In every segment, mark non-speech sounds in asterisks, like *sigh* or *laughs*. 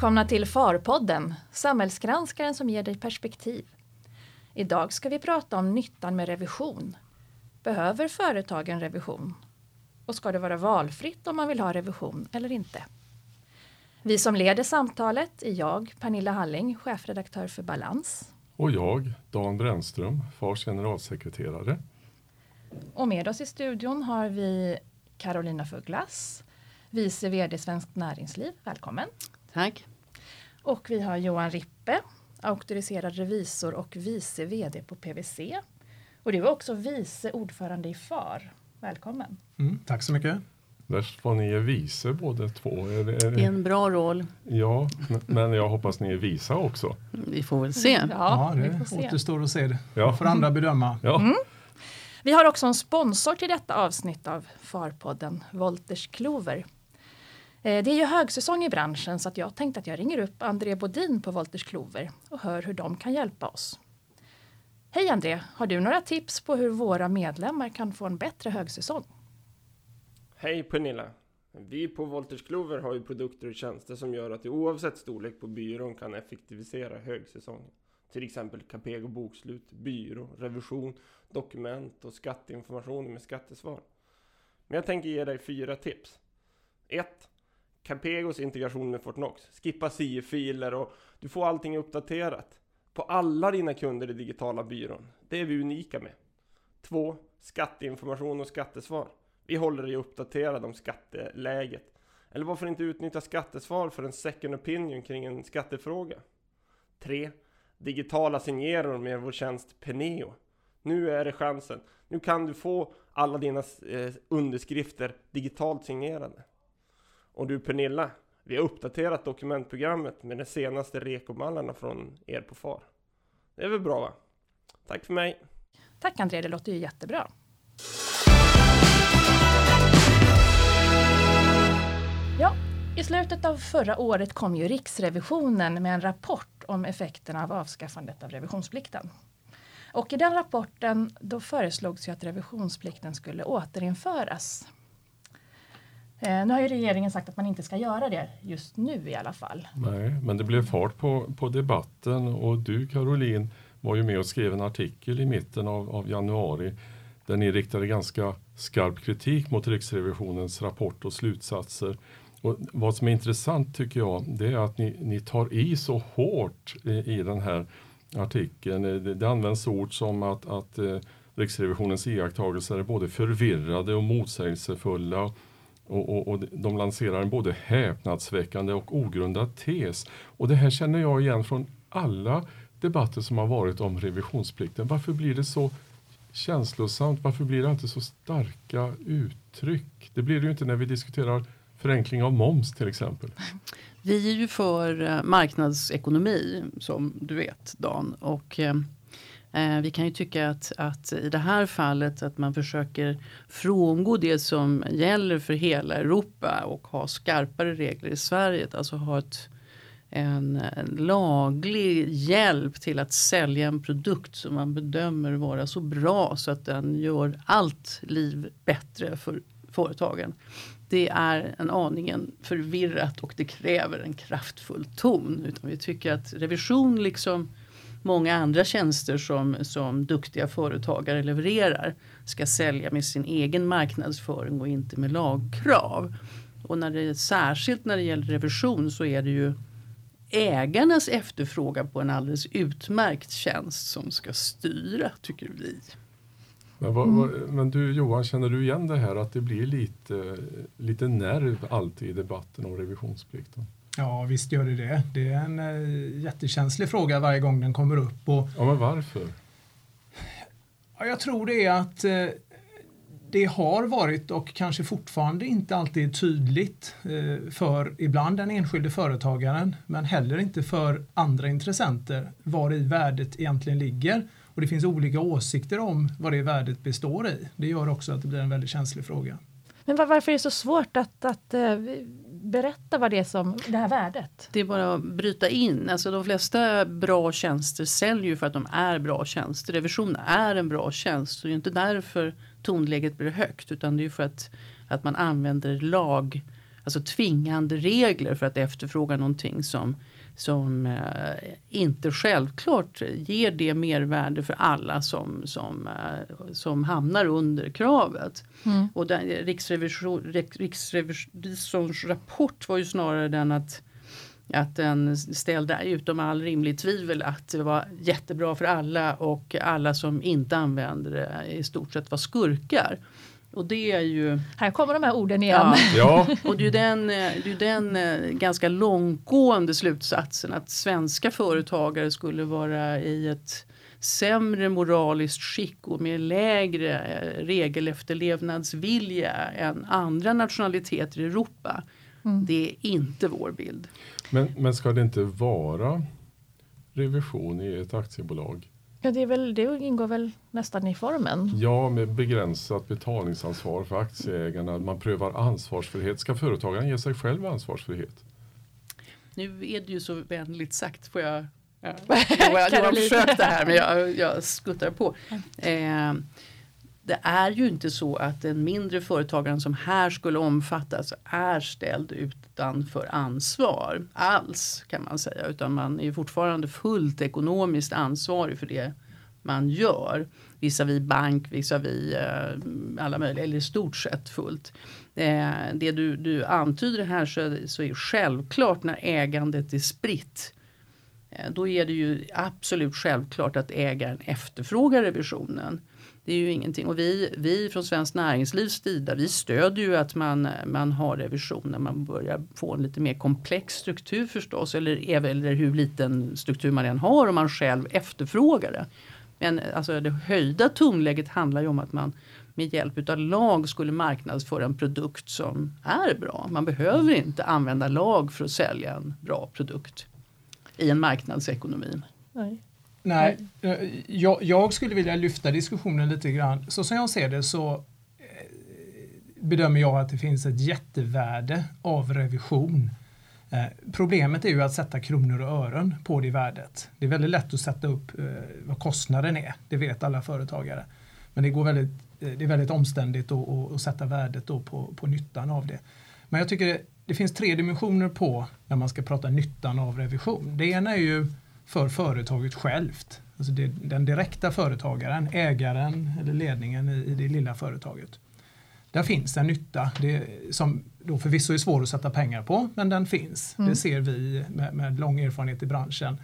Välkomna till Farpodden, samhällsgranskaren som ger dig perspektiv. Idag ska vi prata om nyttan med revision. Behöver företagen revision? Och ska det vara valfritt om man vill ha revision eller inte? Vi som leder samtalet är jag, Pernilla Halling, chefredaktör för Balans. Och jag, Dan Brännström, Fars generalsekreterare. Och med oss i studion har vi Carolina Fugglas, vice VD Svenskt Näringsliv. Välkommen! Tack! Och vi har Johan Rippe, auktoriserad revisor och vice VD på PWC. Och du är också vice ordförande i FAR. Välkommen! Mm, tack så mycket! Värst vad ni är vice båda två. Är det, är det... det är en bra roll. Ja, men jag hoppas ni är visa också. Vi får väl se. Ja, ja det återstår att se. Ja. får andra bedöma. Ja. Mm. Vi har också en sponsor till detta avsnitt av Farpodden, Wolters Klover. Eh, det är ju högsäsong i branschen så att jag tänkte att jag ringer upp André Bodin på Wolters Klover och hör hur de kan hjälpa oss. Hej André, har du några tips på hur våra medlemmar kan få en bättre högsäsong? Hej Pernilla! Vi på Wolters Klover har ju produkter och tjänster som gör att du oavsett storlek på byrån kan effektivisera högsäsongen. Till exempel Capego bokslut, byrå, revision, dokument och skatteinformation med skattesvar. Men jag tänker ge dig fyra tips. 1. Capegos integration med Fortnox. Skippa CI-filer och du får allting uppdaterat. På alla dina kunder i digitala byrån. Det är vi unika med. 2. Skatteinformation och skattesvar. Vi håller dig uppdaterad om skatteläget. Eller varför inte utnyttja skattesvar för en second opinion kring en skattefråga? 3. Digitala signeror med vår tjänst Peneo. Nu är det chansen. Nu kan du få alla dina eh, underskrifter digitalt signerade. Och du Pernilla, vi har uppdaterat dokumentprogrammet med de senaste rekomallarna från er på FAR. Det är väl bra va? Tack för mig! Tack André, det låter ju jättebra. Ja, i slutet av förra året kom ju Riksrevisionen med en rapport om effekterna av avskaffandet av revisionsplikten. Och i den rapporten då föreslogs ju att revisionsplikten skulle återinföras. Eh, nu har ju regeringen sagt att man inte ska göra det just nu i alla fall. Nej, men det blev fart på, på debatten och du Caroline var ju med och skrev en artikel i mitten av, av januari där ni riktade ganska skarp kritik mot Riksrevisionens rapport och slutsatser. Och vad som är intressant tycker jag, det är att ni, ni tar i så hårt i, i den här artikeln. Eh, det, det används ord som att, att eh, Riksrevisionens iakttagelser är både förvirrade och motsägelsefulla. Och, och, och, de lanserar en både häpnadsväckande och ogrundad tes. Och det här känner jag igen från alla debatter som har varit om revisionsplikten. Varför blir det så känslosamt? Varför blir det inte så starka uttryck? Det blir det ju inte när vi diskuterar förenkling av moms till exempel. Vi är ju för eh, marknadsekonomi som du vet Dan. Och, eh, Eh, vi kan ju tycka att, att i det här fallet att man försöker frångå det som gäller för hela Europa och ha skarpare regler i Sverige. Alltså ha ett, en, en laglig hjälp till att sälja en produkt som man bedömer vara så bra så att den gör allt liv bättre för företagen det är en aningen förvirrat och det kräver en kraftfull ton. Utan vi tycker att revision liksom många andra tjänster som, som duktiga företagare levererar ska sälja med sin egen marknadsföring och inte med lagkrav. Och när det, särskilt när det gäller revision så är det ju ägarnas efterfrågan på en alldeles utmärkt tjänst som ska styra tycker vi. Men, vad, vad, mm. men, du Johan, känner du igen det här att det blir lite, lite nerv alltid i debatten om revisionsplikten? Ja visst gör det det. Det är en äh, jättekänslig fråga varje gång den kommer upp. Och, ja men varför? Ja, jag tror det är att äh, det har varit och kanske fortfarande inte alltid är tydligt äh, för ibland den enskilde företagaren men heller inte för andra intressenter var i värdet egentligen ligger. Och det finns olika åsikter om vad det värdet består i. Det gör också att det blir en väldigt känslig fråga. Men varför är det så svårt att, att berätta vad det är som det här värdet? Det är bara att bryta in. Alltså de flesta bra tjänster säljer ju för att de är bra tjänster. Revision är en bra tjänst. Så det är inte därför tonläget blir högt utan det är för att, att man använder lag alltså tvingande regler för att efterfråga någonting som, som eh, inte självklart ger det mervärde för alla som, som, eh, som hamnar under kravet. Mm. Och den, Riksrevision, Riksrevisorns rapport var ju snarare den att att den ställde utom all rimlig tvivel att det var jättebra för alla och alla som inte använder det i stort sett var skurkar. Och det är ju... Här kommer de här orden igen. Ja, *laughs* Och det är ju den, det är ju den eh, ganska långtgående slutsatsen att svenska företagare skulle vara i ett sämre moraliskt skick och med lägre eh, regelefterlevnadsvilja än andra nationaliteter i Europa. Mm. Det är inte vår bild. men, men ska det inte vara revision i ett aktiebolag? Ja, det, är väl, det ingår väl nästan i formen. Ja, med begränsat betalningsansvar för aktieägarna. Man prövar ansvarsfrihet. Ska företagaren ge sig själv ansvarsfrihet? Nu är det ju så vänligt sagt får jag *laughs* Ja, jag, jag har försökt det här men jag, jag skuttar på. Eh, det är ju inte så att den mindre företagaren som här skulle omfattas är ställd utanför ansvar alls kan man säga. Utan man är ju fortfarande fullt ekonomiskt ansvarig för det man gör. Visavi bank, visavi eh, alla möjliga, eller i stort sett fullt. Eh, det du, du antyder här så, så är självklart när ägandet är spritt Eh, Då är det ju absolut självklart att ägaren efterfrågar revisionen. Det är ju ingenting. Och vi, vi från Svenskt Näringslivs sida vi stödjer ju att man, man har revision när man börjar få en lite mer komplex struktur förstås. Eller, eller hur liten struktur man än har om man själv efterfrågar det. Men alltså det höjda tonläget handlar ju om att man med hjälp av lag skulle marknadsföra en produkt som är bra. Man behöver inte använda lag för att sälja en bra produkt i en marknadsekonomi. Nej. Nej, eh, jag, jag skulle vilja lyfta diskussionen lite grann. Så som jag ser det så eh, bedömer jag att det finns ett jättevärde av revision. Eh, Problemet är ju att sätta kronor och ören på det värdet. Det är väldigt lätt att sätta upp eh, vad kostnaden är. Det vet alla företagare. Men det, går väldigt, eh, det är väldigt omständigt att sätta värdet då på, på nyttan av det. Men jag tycker det, det finns tre dimensioner på när man ska prata nyttan av revision. Det ena är ju för företaget självt. Alltså det, den direkta företagaren, ägaren eller ledningen i, i det lilla företaget. Där finns en nytta det, som då förvisso är svår att sätta pengar på, men den finns. Mm. Det ser vi med, med lång erfarenhet i branschen.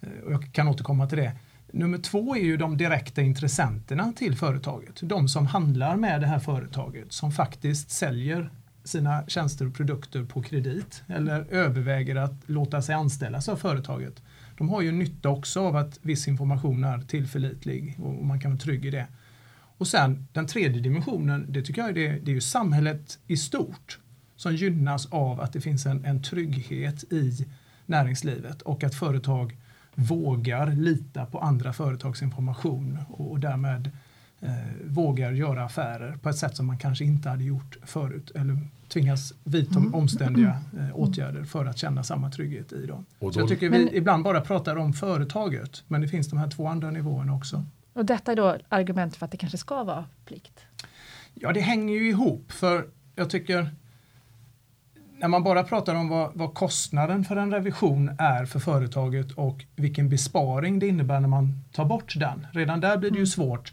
Eh, Och jag kan återkomma till det. Nummer två är ju de direkta intressenterna till företaget. De som handlar med det här företaget, som faktiskt säljer sina tjänster och produkter på kredit eller överväger att låta sig anställas av företaget. De har ju nytta också av att viss information är tillförlitlig och man kan vara trygg i det. Och sen den tredje dimensionen, det tycker jag är, det, det är ju samhället i stort som gynnas av att det finns en, en trygghet i näringslivet och att företag vågar lita på andra företags information och, och därmed vågar göra affärer på ett sätt som man kanske inte hade gjort förut eller tvingas vidta Mm. omständiga eh, åtgärder för att känna samma trygghet i dem. Och Så jag då- tycker vi Men- ibland bara pratar om företaget men det finns de här två andra nivåerna också. Och detta är då argument för att det kanske ska vara plikt. Ja, det hänger ju ihop för jag tycker när man bara pratar om vad, vad kostnaden för en revision är för företaget och vilken besparing det innebär när man tar bort den. Redan där blir det ju svårt.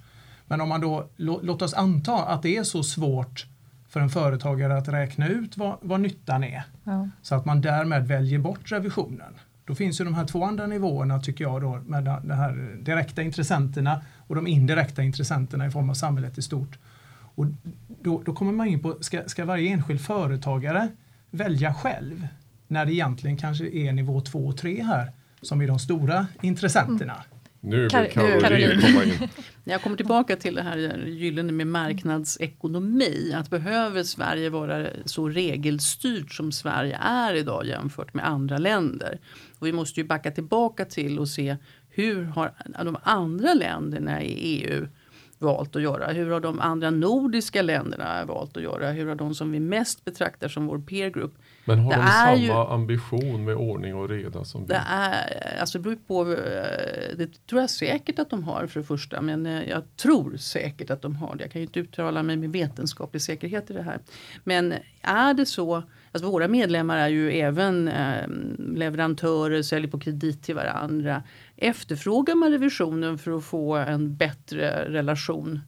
Men om man då, lå, låt oss anta att det är så svårt för en företagare att räkna ut vad, vad nyttan är Ja. så att man därmed väljer bort revisionen. Då finns ju de här två andra nivåerna tycker jag då med de här direkta intressenterna och de indirekta intressenterna i form av samhället i stort. Och då, då kommer man in på, ska, ska varje enskild företagare välja själv? När det egentligen kanske är nivå två och tre här som är de stora intressenterna. Nu vill Kar- Caroline komma in. *laughs* Jag kommer tillbaka till det här gyllene med marknadsekonomi. Att behöver Sverige vara så regelstyrt som Sverige är idag jämfört med andra länder. Och vi måste ju backa tillbaka till och se hur har de andra länderna i EU valt att göra? Hur har de andra nordiska länderna valt att göra? Hur har de som vi mest betraktar som vår peer group Men har Det de samma ju- ambition med ordning och reda som vi? Det är, alltså det beror på, eh, det tror jag säkert att de har för det första. Men eh, jag tror säkert att de har det. Jag kan ju inte uttala mig med vetenskaplig säkerhet i det här. Men är det så, alltså våra medlemmar är ju även eh, leverantörer, säljer på kredit till varandra. Efterfrågar man revisionen för att få en bättre relation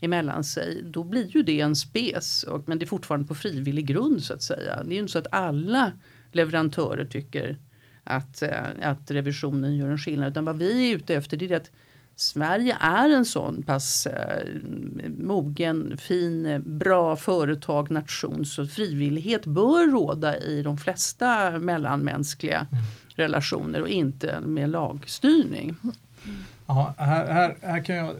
emellan sig, då blir ju det en spes. Och, men det är fortfarande på frivillig grund så att säga. Det är ju inte så att alla leverantörer tycker att, eh, att revisionen gör en skillnad. Utan vad vi är ute efter det är att Sverige är en sån pass eh, mogen, fin, eh, bra företag, nation. Så frivillighet bör råda i de flesta mellanmänskliga relationer och inte med lagstyrning. Ja, här, här, här kan jag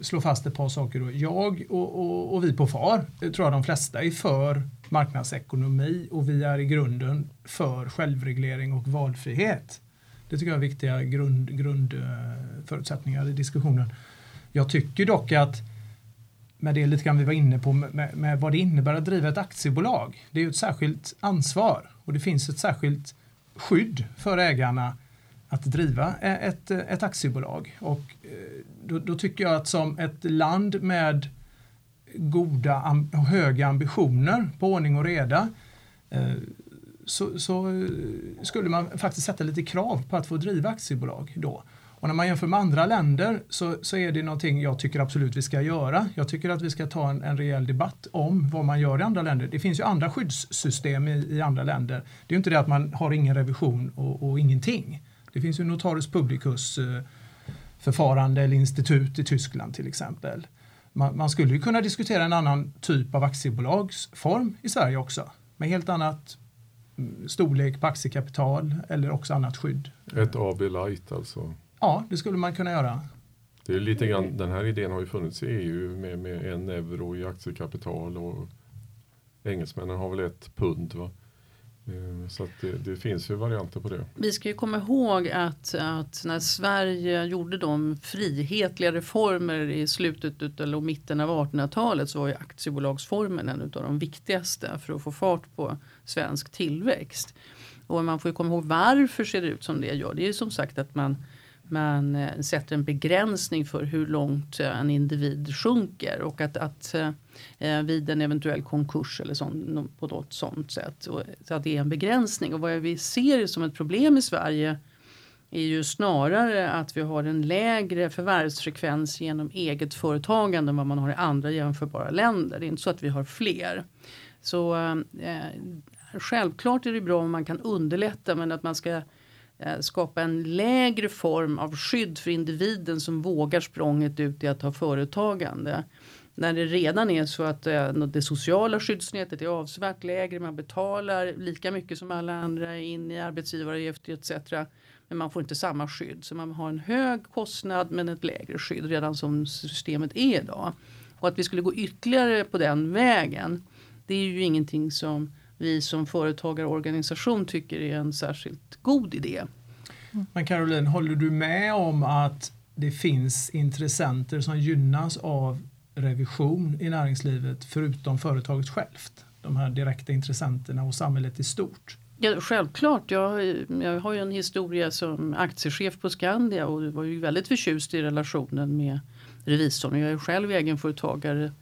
slå fast ett par saker. Då. Jag och, och, och vi på FAR, tror jag de flesta är för marknadsekonomi och vi är i grunden för självreglering och valfrihet. Det tycker jag är viktiga grund, grundförutsättningar i diskussionen. Jag tycker dock att med det lite grann vi var inne på med, med, vad det innebär att driva ett aktiebolag. Det är ju ett särskilt ansvar och det finns ett särskilt skydd för ägarna att driva ett, ett aktiebolag. Och eh, då, då tycker jag att som ett land med goda och höga ambitioner på ordning och reda eh, så, så eh, skulle man faktiskt sätta lite krav på att få driva aktiebolag då. Och när man jämför med andra länder så, så är det någonting jag tycker absolut vi ska göra. Jag tycker att vi ska ta en, en rejäl debatt om vad man gör i andra länder. Det finns ju andra skyddssystem i, i andra länder. Det är ju inte det att man har ingen revision och, och ingenting. Det finns ju Notarius publicus eh, förfarande eller institut i Tyskland till exempel. Man, man skulle ju kunna diskutera en annan typ av aktiebolagsform i Sverige också. Med helt annat storlek på aktiekapital eller också annat skydd. Ett AB Light alltså. Ja, det skulle man kunna göra. Det är lite grann, den här idén har ju funnits i EU med, med en euro i aktiekapital och engelsmännen har väl ett pund. Va? Eh, så att det, det finns ju varianter på det. Vi ska ju komma ihåg att, att när Sverige gjorde de frihetliga reformer i slutet eller mitten av 1800-talet så var ju aktiebolagsformen en av de viktigaste för att få fart på svensk tillväxt. Och man får ju komma ihåg varför ser det ut som det gör. Det är ju som sagt att man man eh, sätter en begränsning för hur långt eh, en individ sjunker och att, att eh, vid en eventuell konkurs eller sån, på något sånt sätt. Och, så att det är en begränsning. Och vad vi ser som ett problem i Sverige är ju snarare att vi har en lägre förvärvsfrekvens genom eget företagande än vad man har i andra jämförbara länder. Det är inte så att vi har fler. Så eh, självklart är det bra om man kan underlätta men att man ska eh, Eh, skapa en lägre form av skydd för individen som vågar språnget ut i att ha företagande. När det redan är så att eh, det sociala skyddsnätet är avsevärt lägre, man betalar lika mycket som alla andra in i arbetsgivaravgifter etc. Men man får inte samma skydd. Så man har en hög kostnad men ett lägre skydd redan som systemet är idag. Och att vi skulle gå ytterligare på den vägen. Det är ju ingenting som vi som företagarorganisation tycker är en särskilt god idé. Men Caroline, håller du med om att det finns intressenter som gynnas av revision i näringslivet förutom företaget självt? De här direkta intressenterna och samhället i stort. Ja, självklart. Jag, jag har ju en historia som aktiechef på Skandia och var ju väldigt förtjust i relationen med revisorn. Jag är själv egenföretagare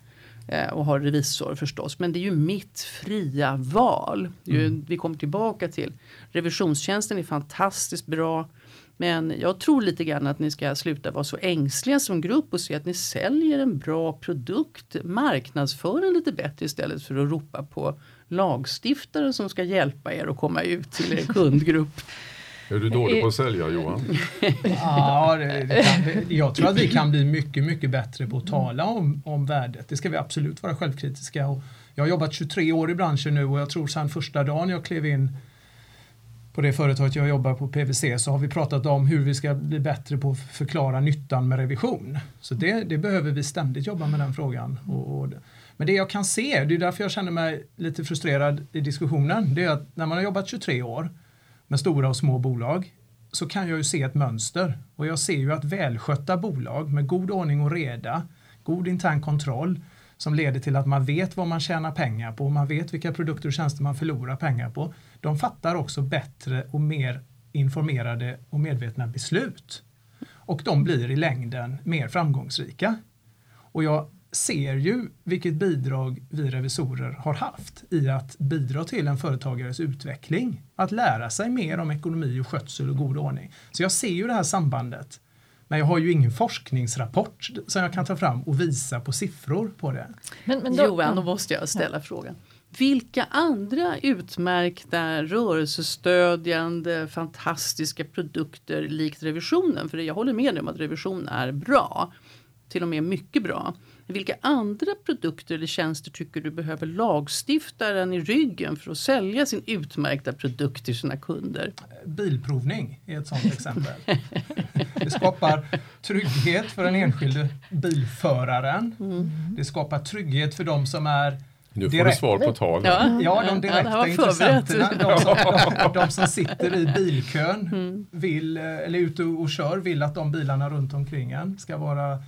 och har revisor förstås. Men det är ju mitt fria val. Mm. Vi kommer tillbaka till revisionstjänsten är fantastiskt bra. Men jag tror lite grann att ni ska sluta vara så ängsliga som grupp och se att ni säljer en bra produkt. Marknadsför den lite bättre istället för att ropa på lagstiftare som ska hjälpa er att komma ut till er *laughs* kundgrupp. Är du dålig på att sälja Johan? Ja, det, det kan, det, jag tror att vi kan bli mycket, mycket bättre på att tala om, om värdet. Det ska vi absolut vara självkritiska. Och jag har jobbat 23 år i branschen nu och jag tror sedan första dagen jag klev in på det företaget jag jobbar på, PVC, så har vi pratat om hur vi ska bli bättre på att förklara nyttan med revision. Så det, det behöver vi ständigt jobba med den frågan. Och, och, men det jag kan se, det är därför jag känner mig lite frustrerad i diskussionen, det är att när man har jobbat 23 år med stora och små bolag så kan jag ju se ett mönster och jag ser ju att välskötta bolag med god ordning och reda god intern kontroll som leder till att man vet vad man tjänar pengar på, man vet vilka produkter och tjänster man förlorar pengar på. De fattar också bättre och mer informerade och medvetna beslut. Och de blir i längden mer framgångsrika. Och jag ser ju vilket bidrag vi revisorer har haft i att bidra till en företagares utveckling. Att lära sig mer om ekonomi och skötsel och god ordning. Så jag ser ju det här sambandet. Men jag har ju ingen forskningsrapport som jag kan ta fram och visa på siffror på det. Men, men då, Johan, då måste jag ställa ja. frågan. Vilka andra utmärkta rörelsestödjande fantastiska produkter likt revisionen, för jag håller med om att revision är bra, till och med mycket bra. Vilka andra produkter eller tjänster tycker du behöver lagstiftaren i ryggen för att sälja sin utmärkta produkt till sina kunder? Bilprovning är ett sådant exempel. Det skapar trygghet för den enskilde bilföraren. Mm. Det skapar trygghet för de som är nu får direkt. du svar på tal. Ja, ja de direkta ja, intressenterna, de som, *laughs* de, de som, sitter i bilkön, mm. vill, eller ute och kör, vill att de bilarna runt omkring en ska vara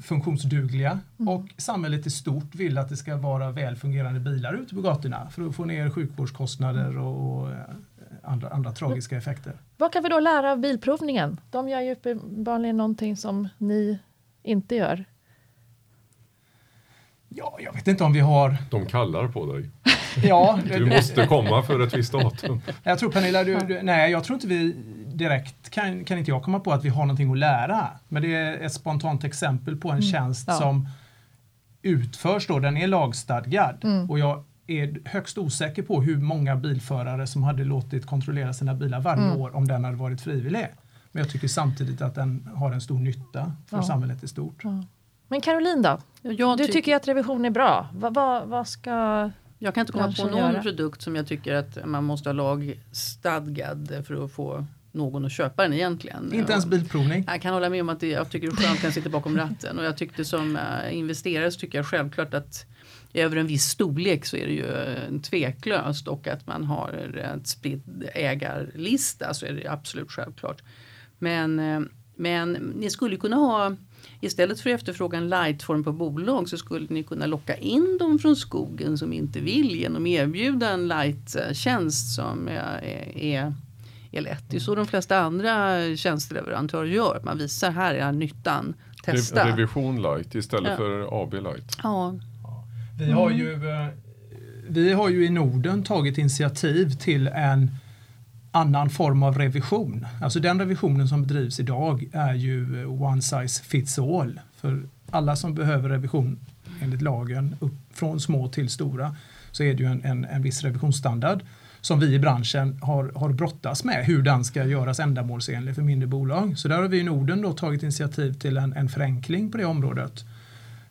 funktionsdugliga mm. och samhället i stort vill att det ska vara väl fungerande bilar ute på gatorna för att få ner sjukvårdskostnader och eh, andra, andra tragiska effekter. Vad kan vi då lära av bilprovningen? De gör ju uppenbarligen någonting som ni inte gör. Ja, jag vet inte om vi har... De kallar på dig. *laughs* ja, du måste komma för ett visst datum. Jag tror Pernilla, du, du, nej jag tror inte vi direkt kan, kan inte jag komma på att vi har någonting att lära. Men det är ett spontant exempel på en mm. tjänst ja. som utförs då, den är lagstadgad. Mm. Och jag är högst osäker på hur många bilförare som hade låtit kontrollera sina bilar varje mm. år om den hade varit frivillig. Men jag tycker samtidigt att den har en stor nytta för ja. samhället i stort. Ja. Men Caroline då? Jag du ty tycker att revision är bra. Vad, vad, vad ska jag kan inte komma på någon göra? produkt som jag tycker att man måste ha lagstadgad för att få någon att köpa den egentligen. Inte ens bilprovning? Jag kan hålla med om att det, jag tycker det är skönt att den sitter bakom ratten och jag tyckte som äh, investerare så tycker jag självklart att över en viss storlek så är det ju äh, tveklöst och att man har ett spridd ägarlista så är det absolut självklart. Men, äh, men ni skulle kunna ha Istället för att efterfråga en lightform på bolag så skulle ni kunna locka in dem från skogen som inte vill genom att erbjuda en light-tjänst som är, är är lätt. Det är så de flesta andra tjänsteleverantörer gör. Man visar här är nyttan. Testa. Revision light istället ja. för AB light. Ja. Vi, har ju, eh, vi har ju i Norden tagit initiativ till en annan form av revision. Alltså den revisionen som bedrivs idag är ju one size fits all. För alla som behöver revision enligt lagen, upp, från små till stora, så är det ju en, en, en viss revisionsstandard som vi i branschen har, har brottats med, hur den ska göras ändamålsenlig för mindre bolag. Så där har vi i Norden då tagit initiativ till en, en förenkling på det området.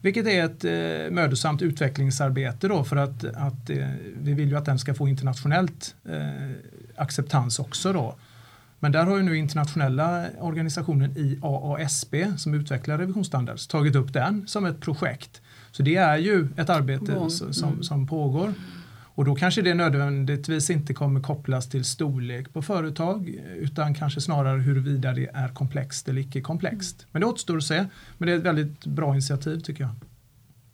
Vilket är ett eh, mödosamt utvecklingsarbete då för att, att eh, vi vill ju att den ska få internationellt eh, acceptans också då. Men där har ju nu internationella organisationen IAASB som utvecklar revisionsstandards tagit upp den som ett projekt. Så det är ju ett arbete mm. som, som pågår. Och då kanske det nödvändigtvis inte kommer kopplas till storlek på företag utan kanske snarare huruvida det är komplext eller icke komplext. Mm. Men det återstår att se. Men det är ett väldigt bra initiativ tycker jag.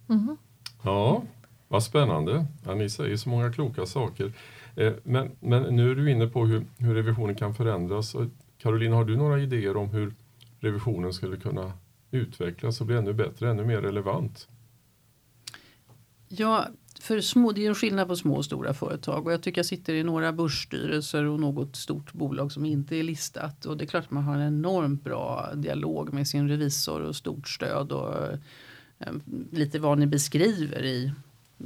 Mm. Ja, vad spännande. Ja, ni säger så många kloka saker. Eh, men, men nu är du inne på hur, hur revisionen kan förändras. Caroline, har du några idéer om hur revisionen skulle kunna utvecklas och bli ännu bättre, ännu mer relevant? Ja, för små, det är en skillnad på små och stora företag. Och jag tycker jag sitter i några börsstyrelser och något stort bolag som inte är listat. Och det är klart att man har en enormt bra dialog med sin revisor och stort stöd och eh, lite vad ni beskriver i,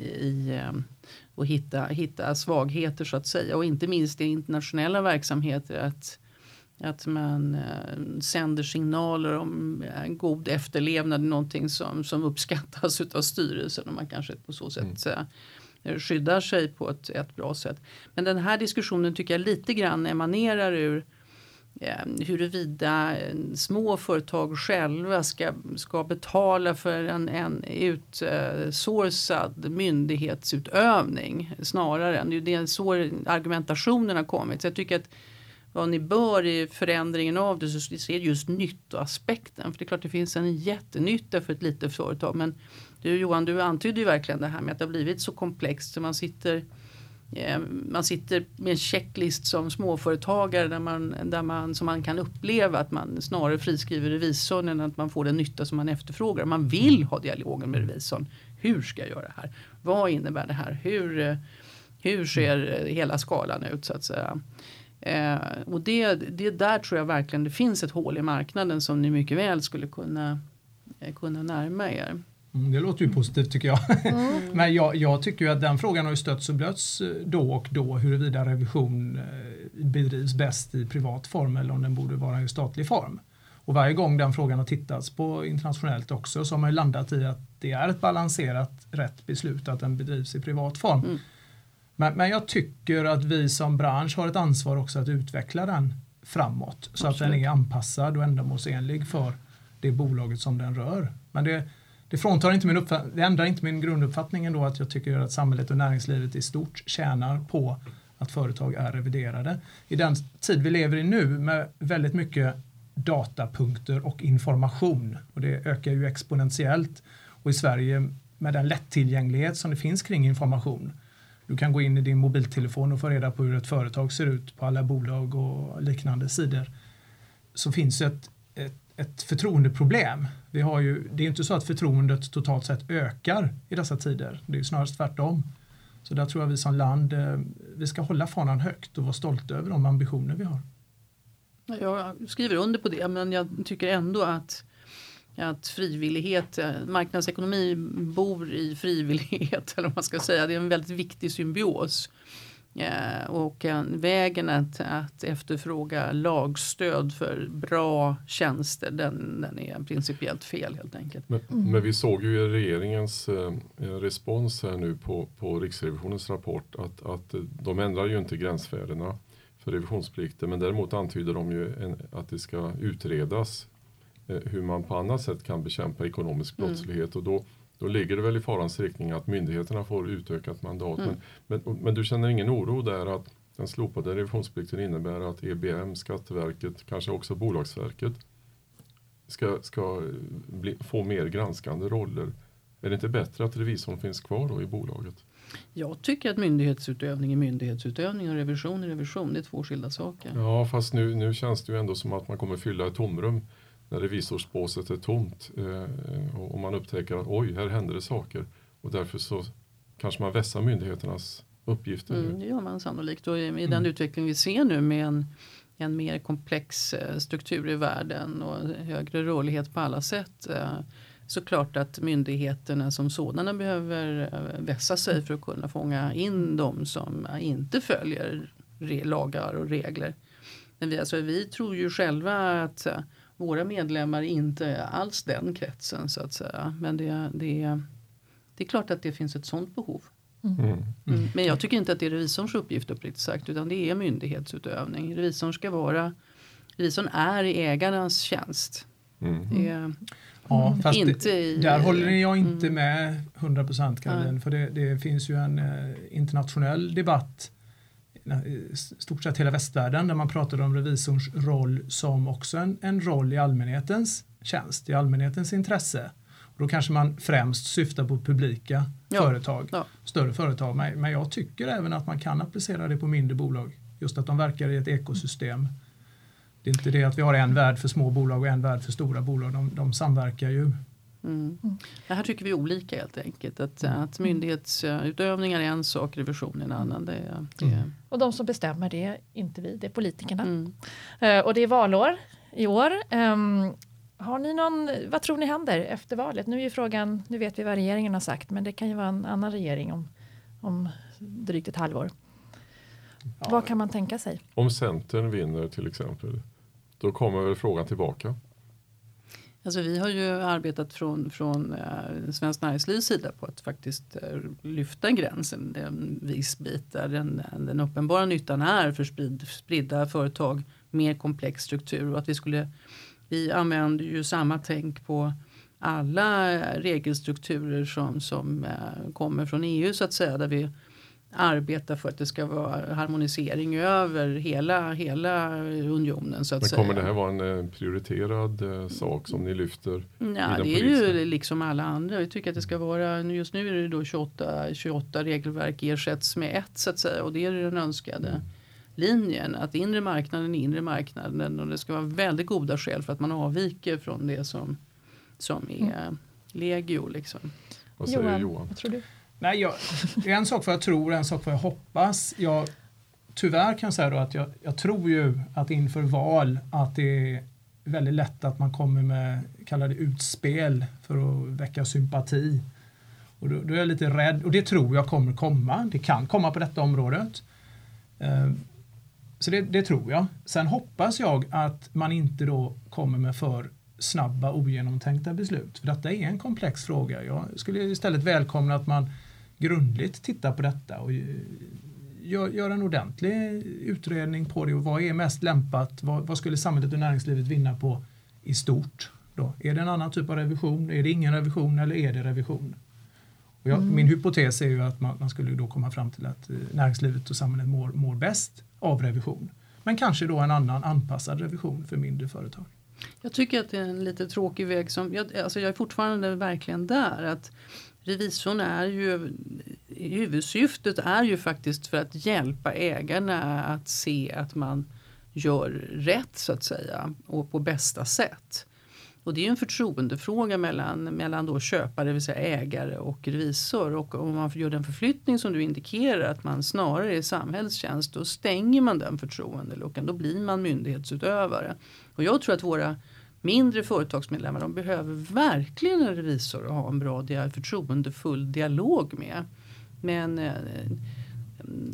i eh, och hitta, hitta svagheter så att säga. Och inte minst i internationella verksamheter att att man eh, sänder signaler om eh, god efterlevnad, någonting som, som uppskattas *laughs* av styrelsen och man kanske på så sätt mm. eh, skyddar sig på ett, ett bra sätt. Men den här diskussionen tycker jag lite grann emanerar ur eh, huruvida små företag själva ska, ska betala för en, en utsourcad myndighetsutövning snarare än det är så argumentationen har kommit. Så jag tycker att vad ni bör i förändringen av det så ser just nyttoaspekten. För det är klart det finns en jättenytta för ett litet företag. Men du Johan, du antydde ju verkligen det här med att det har blivit så komplext så man sitter eh, man sitter med en checklist som småföretagare där man, där man, som man kan uppleva att man snarare friskriver revisorn än att man får den nytta som man efterfrågar. Man vill ha dialogen med revisorn. Hur ska jag göra det här? Vad innebär det här? Hur, eh, hur ser eh, hela skalan ut så att säga? Eh, och det, det där tror jag verkligen det finns ett hål i marknaden som ni mycket väl skulle kunna, eh, kunna närma er. Mm, det låter ju positivt tycker jag. Mm. *laughs* Men jag, jag, tycker ju att den frågan har ju stötts och blötts eh, då och då huruvida revision eh, bedrivs bäst i privat form eller om den borde vara i statlig form. Och varje gång den frågan har tittats på internationellt också så har man landat i att det är ett balanserat rätt beslut att den bedrivs i privat form. Mm. Men, men jag tycker att vi som bransch har ett ansvar också att utveckla den framåt så Absolut. att den är anpassad och ändamålsenlig för det bolaget som den rör. Men det, det, fråntar inte min det ändrar inte min grunduppfattning ändå att jag tycker att samhället och näringslivet i stort tjänar på att företag är reviderade. I den tid vi lever i nu med väldigt mycket datapunkter och information och det ökar ju exponentiellt och i Sverige med den lättillgänglighet som det finns kring information du kan gå in i din mobiltelefon och få reda på hur ett företag ser ut på alla bolag och liknande sidor. Så finns ett, ett, ett förtroendeproblem. Vi har ju, det är inte så att förtroendet totalt sett ökar i dessa tider. Det är snarare tvärtom. Så där tror jag vi som land, eh, vi ska hålla fanan högt och vara stolta över de ambitioner vi har. Jag skriver under på det men jag tycker ändå att att frivillighet, eh, marknadsekonomi bor i frivillighet *laughs* eller vad man ska säga. Det är en väldigt viktig symbios. Eh, och vägen att, att efterfråga lagstöd för bra tjänster den, den är principiellt fel helt enkelt. Men, mm. men vi såg ju i regeringens eh, respons här nu på, på Riksrevisionens rapport att, att de ändrar ju inte gränsvärdena för revisionsplikten men däremot antyder de ju en, att det ska utredas hur man på annat sätt kan bekämpa ekonomisk mm. brottslighet. Mm. Och då, då ligger det väl i farans riktning att myndigheterna får utökat mandat. Mm. Men, men, men, du känner ingen oro där att den slopade revisionsplikten innebär att EBM, Skatteverket, kanske också Bolagsverket ska, ska bli, få mer granskande roller. Är det inte bättre att revisorn finns kvar då i bolaget? Jag tycker att myndighetsutövning är myndighetsutövning och revision är revision. Det är två skilda saker. Ja, fast nu, nu känns det ju ändå som att man kommer fylla ett tomrum när revisorsbåset är tomt eh, och man upptäcker att oj, här händer det saker. Och därför så kanske man vässar myndigheternas uppgifter. Mm, det gör man sannolikt och i, i mm. den utveckling vi ser nu med en, en mer komplex eh, struktur i världen och högre rörlighet på alla sätt eh, så klart att myndigheterna som sådana behöver eh, vässa sig för att kunna fånga in de som inte följer lagar och regler. Men vi, alltså, vi tror ju själva att våra medlemmar inte är alls den kretsen så att säga. Men det, det, det är klart att det finns ett sådant behov. Mm. Mm. mm. Men jag tycker inte att det är revisorns uppgift uppriktigt sagt utan det är myndighetsutövning. Revisorn ska vara Revisorn är i ägarnas tjänst. Mm. Är, ja, fast inte i, där håller jag inte mm. med 100 procent Caroline. För det, det, finns ju en eh, internationell debatt stort sett hela västvärlden där man pratade om revisorns roll som också en, en roll i allmänhetens tjänst, i allmänhetens intresse. Och då kanske man främst syftar på publika ja. företag, ja. större företag. Men, men jag tycker även att man kan applicera det på mindre bolag. Just att de verkar i ett ekosystem. Det är inte det att vi har en värld för små bolag och en värld för stora bolag. De, de samverkar ju Mm. Det här tycker vi olika helt enkelt. Att, mm. att myndighetsutövning är en sak, revision är en annan. Det, det. Mm. Och de som bestämmer det är inte vi, det är politikerna. Mm. Uh, och det är valår i år. Um, har ni någon, vad tror ni händer efter valet? Nu är ju frågan, nu vet vi vad regeringen har sagt, men det kan ju vara en annan regering om, om drygt ett halvår. Ja, vad kan man tänka sig? Om Centern vinner till exempel, då kommer väl frågan tillbaka. Alltså vi har ju arbetat från, från eh, Svenskt Näringslivs sida på att faktiskt eh, lyfta gränsen. En viss bit där den, den uppenbara nyttan är för sprid, spridda företag mer komplex struktur och att vi skulle vi använder ju samma tänk på alla eh, regelstrukturer som, som eh, kommer från EU så att säga där vi arbeta för att det ska vara harmonisering över hela, hela unionen. Så att Men säga. kommer det här vara en eh, prioriterad eh, sak som ni lyfter? Ja, det är politiska? ju liksom alla andra. Vi tycker att det ska vara, just nu är det då 28, 28 regelverk ersätts med ett så att säga och det är den önskade Mm. linjen. Att inre marknaden är inre marknaden och det ska vara väldigt goda skäl för att man avviker från det som, som är legio liksom. Vad säger Johan, Johan? vad tror du? Nej, jag, en sak vad jag tror en sak vad jag hoppas. Jag, tyvärr kan jag säga då att jag, jag tror ju att inför val att det är väldigt lätt att man kommer med kallade utspel för att väcka sympati. Och då, då är jag lite rädd och det tror jag kommer komma. Det kan komma på detta området. Eh, så det, det tror jag. Sen hoppas jag att man inte då kommer med för snabba ogenomtänkta beslut. För detta är en komplex fråga. Jag skulle istället välkomna att man grundligt tittar på detta och eh, gör, en ordentlig utredning på det. Och vad är mest lämpat? Vad, vad skulle samhället och näringslivet vinna på i stort? Då? Är det en annan typ av revision? Är det ingen revision eller är det revision? Och jag, Min hypotes är ju att man, man skulle då komma fram till att eh, näringslivet och samhället mår, mår bäst av revision. Men kanske då en annan anpassad revision för mindre företag. Jag tycker att det är en lite tråkig väg som, jag, alltså jag är fortfarande verkligen där att revisorn är ju, huvudsyftet är ju faktiskt för att hjälpa ägarna att se att man gör rätt så att säga och på bästa sätt. Och det är ju en förtroendefråga mellan, mellan då köpare, det vill säga ägare och revisor. Och om man gör den förflyttning som du indikerar att man snarare är i samhällstjänst då stänger man den förtroendeluckan. Då blir man myndighetsutövare. Och jag tror att våra mindre företagsmedlemmar de behöver verkligen en revisor att ha en bra förtroendefull dialog med. Men eh,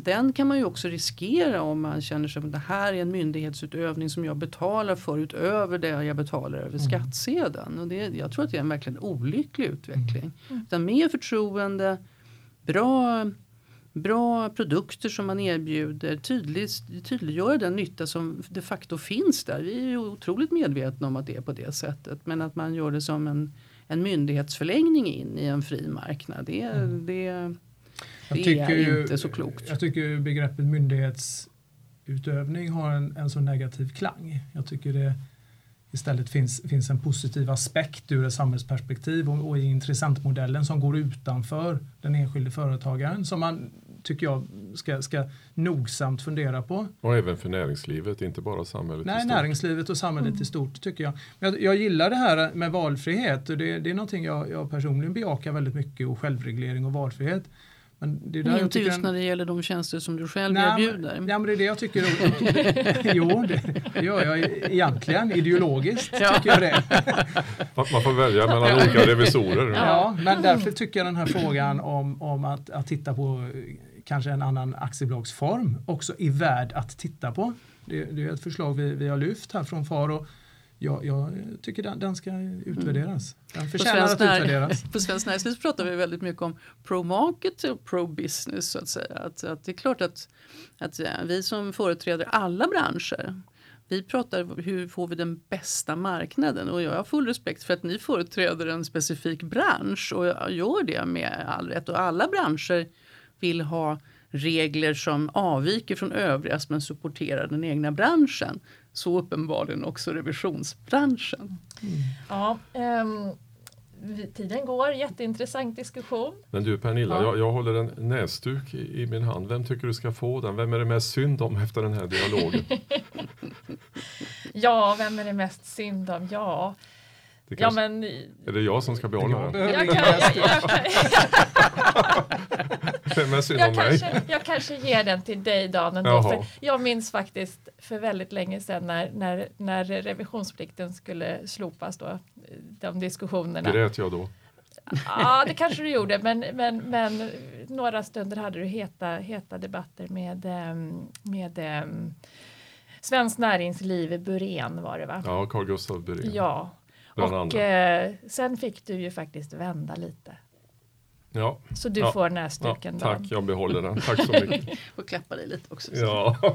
den kan man ju också riskera om man känner sig att det här är en myndighetsutövning som jag betalar för utöver det jag betalar över skattsedeln. Och det, jag tror att det är en verkligen olycklig utveckling. Utan mer förtroende, bra, bra produkter som man erbjuder, tydligt, tydliggöra den nytta som de facto finns där. Vi är ju otroligt medvetna om att det är på det sättet. Men att man gör det som en, en myndighetsförlängning in i en fri marknad. Det, det, Jag det tycker är ju- inte så klokt. Jag tycker begreppet myndighetsutövning har en, en så negativ klang. Jag tycker det istället finns, finns en positiv aspekt ur ett samhällsperspektiv och, och i intressentmodellen som går utanför den enskilde företagaren som man tycker jag ska, ska nogsamt fundera på. Och även för näringslivet, inte bara samhället i Nej, stort. näringslivet och samhället i stort tycker jag. Men jag. Jag gillar det här med valfrihet och det, det är någonting jag, jag personligen bejakar väldigt mycket och självreglering och valfrihet. Men det är Inte just en- när det gäller de tjänster som du själv Nej, erbjuder. men, ja, men det är det jag tycker. jo, det, det gör jag egentligen. Ideologiskt tycker jag det. Man man får välja mellan olika revisorer. Ja, men därför tycker jag den här frågan om, om att, att titta på kanske en annan aktiebolagsform också är värd att titta på. Det, det är ett förslag vi, vi har lyft här från FAR och jag, jag tycker den, den ska utvärderas. Den På förtjänar att utvärderas. *laughs* på Svenskt Näringsliv pratar vi väldigt mycket om pro-market och pro-business. Så att säga. Att, att det är klart att, att ja, vi som företräder alla branscher vi pratar hur får vi den bästa marknaden och jag har full respekt för att ni företräder en specifik bransch och jag gör det med all rätt och alla branscher vill ha regler som avviker från övrigas men supporterar den egna branschen. Så uppenbarligen också revisionsbranschen. Ja, ehm, vi- tiden går, jätteintressant diskussion. Men du Pernilla, Ja. jag, jag håller en näsduk i, i min hand. Vem tycker du ska få den? Vem är det mest synd om efter den här dialogen? *laughs* Ja, vem är det mest synd om? Ja, Det ja kanske, men Är det jag som ska behålla den? jag, kan, kanske, jag kanske ger den till dig Dan ändå, för jag minns faktiskt för väldigt länge sedan när, när, när revisionsplikten skulle slopas då, de diskussionerna. Grät jag då? Ja, det kanske du gjorde, men, men, men några stunder hade du heta, heta debatter med, ehm, med um, Svenskt Näringsliv, Burén var det va? Ja, Carl Gustaf Berén. Ja, Bland och andra. eh, sen fick du ju faktiskt vända lite. Ja, Så du Ja. får ja, näsduken tack, Dan. jag behåller den. Tack så mycket. *laughs* Och klappa dig lite också. Ja. *laughs*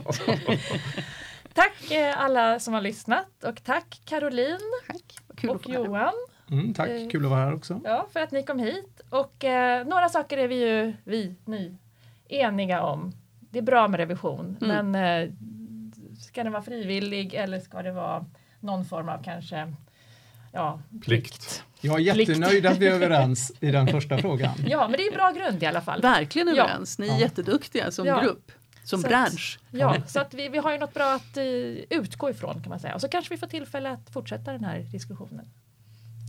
Tack eh, alla som har lyssnat och tack Caroline Tack. Kul och. Johan Mm, tack, kul att vara här också. ja, för att ni kom hit. Och eh, några saker är vi ju, vi, ni, eniga om. Det är bra med revision, Mm. men eh, ska den vara frivillig eller ska det vara någon form av kanske ja, Plikt. Jag är jättenöjd att vi är överens i den första frågan. *laughs* Ja, men det är en bra grund i alla fall. Verkligen Ja. överens. Ni är Ja. jätteduktiga som Ja. grupp, som Så att- bransch. Ja, så att vi, vi har ju något bra att eh, utgå ifrån kan man säga. Och så kanske vi får tillfälle att fortsätta den här diskussionen.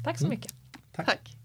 Tack så Mm. mycket. Tack. Tack.